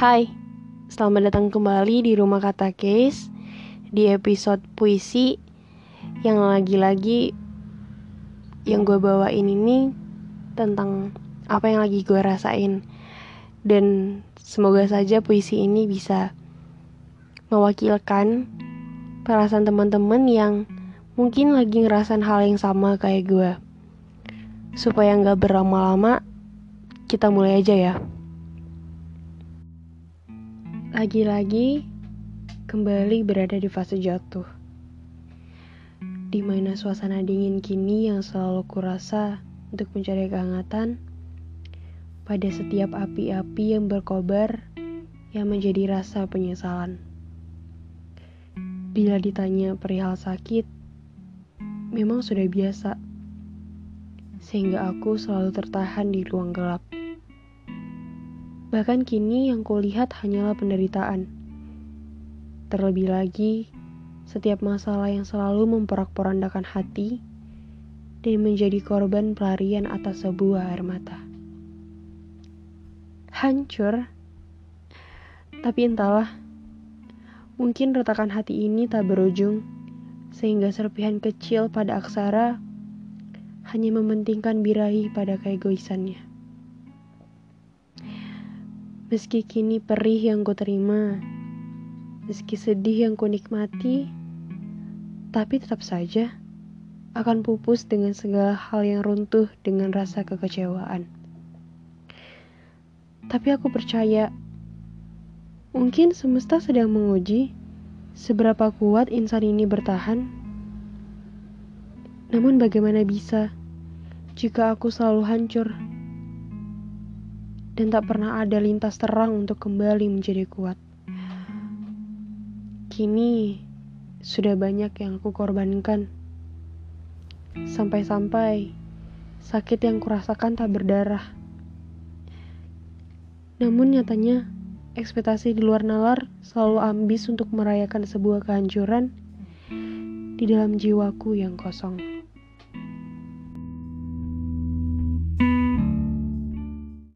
Hai, selamat datang kembali di Rumah Kata Case. Di episode puisi Yang lagi-lagi Yang gue bawain ini Tentang apa yang lagi gue rasain. Dan semoga saja puisi ini bisa Mewakilkan Perasaan teman-teman yang Mungkin lagi ngerasain hal yang sama kayak gue. Supaya nggak berlama-lama Kita mulai aja ya lagi-lagi kembali berada di fase jatuh. Di mana suasana dingin kini yang selalu kurasa untuk mencari kehangatan pada setiap api-api yang berkobar yang menjadi rasa penyesalan. Bila ditanya perihal sakit, memang sudah biasa. Sehingga aku selalu tertahan di ruang gelap. Bahkan kini yang kulihat hanyalah penderitaan. Terlebih lagi, setiap masalah yang selalu memporak-porandakan hati dan menjadi korban pelarian atas sebuah air mata. Hancur, tapi entahlah, mungkin retakan hati ini tak berujung, sehingga serpihan kecil pada aksara hanya mementingkan birahi pada keegoisannya. Meski kini perih yang ku terima, meski sedih yang ku nikmati, tapi tetap saja akan pupus dengan segala hal yang runtuh dengan rasa kekecewaan. Tapi aku percaya, mungkin semesta sedang menguji seberapa kuat insan ini bertahan. Namun bagaimana bisa jika aku selalu hancur? Dan tak pernah ada lintas terang untuk kembali menjadi kuat. Kini sudah banyak yang aku korbankan. Sampai-sampai sakit yang kurasakan tak berdarah. Namun nyatanya ekspektasi di luar nalar selalu ambis untuk merayakan sebuah kehancuran di dalam jiwaku yang kosong.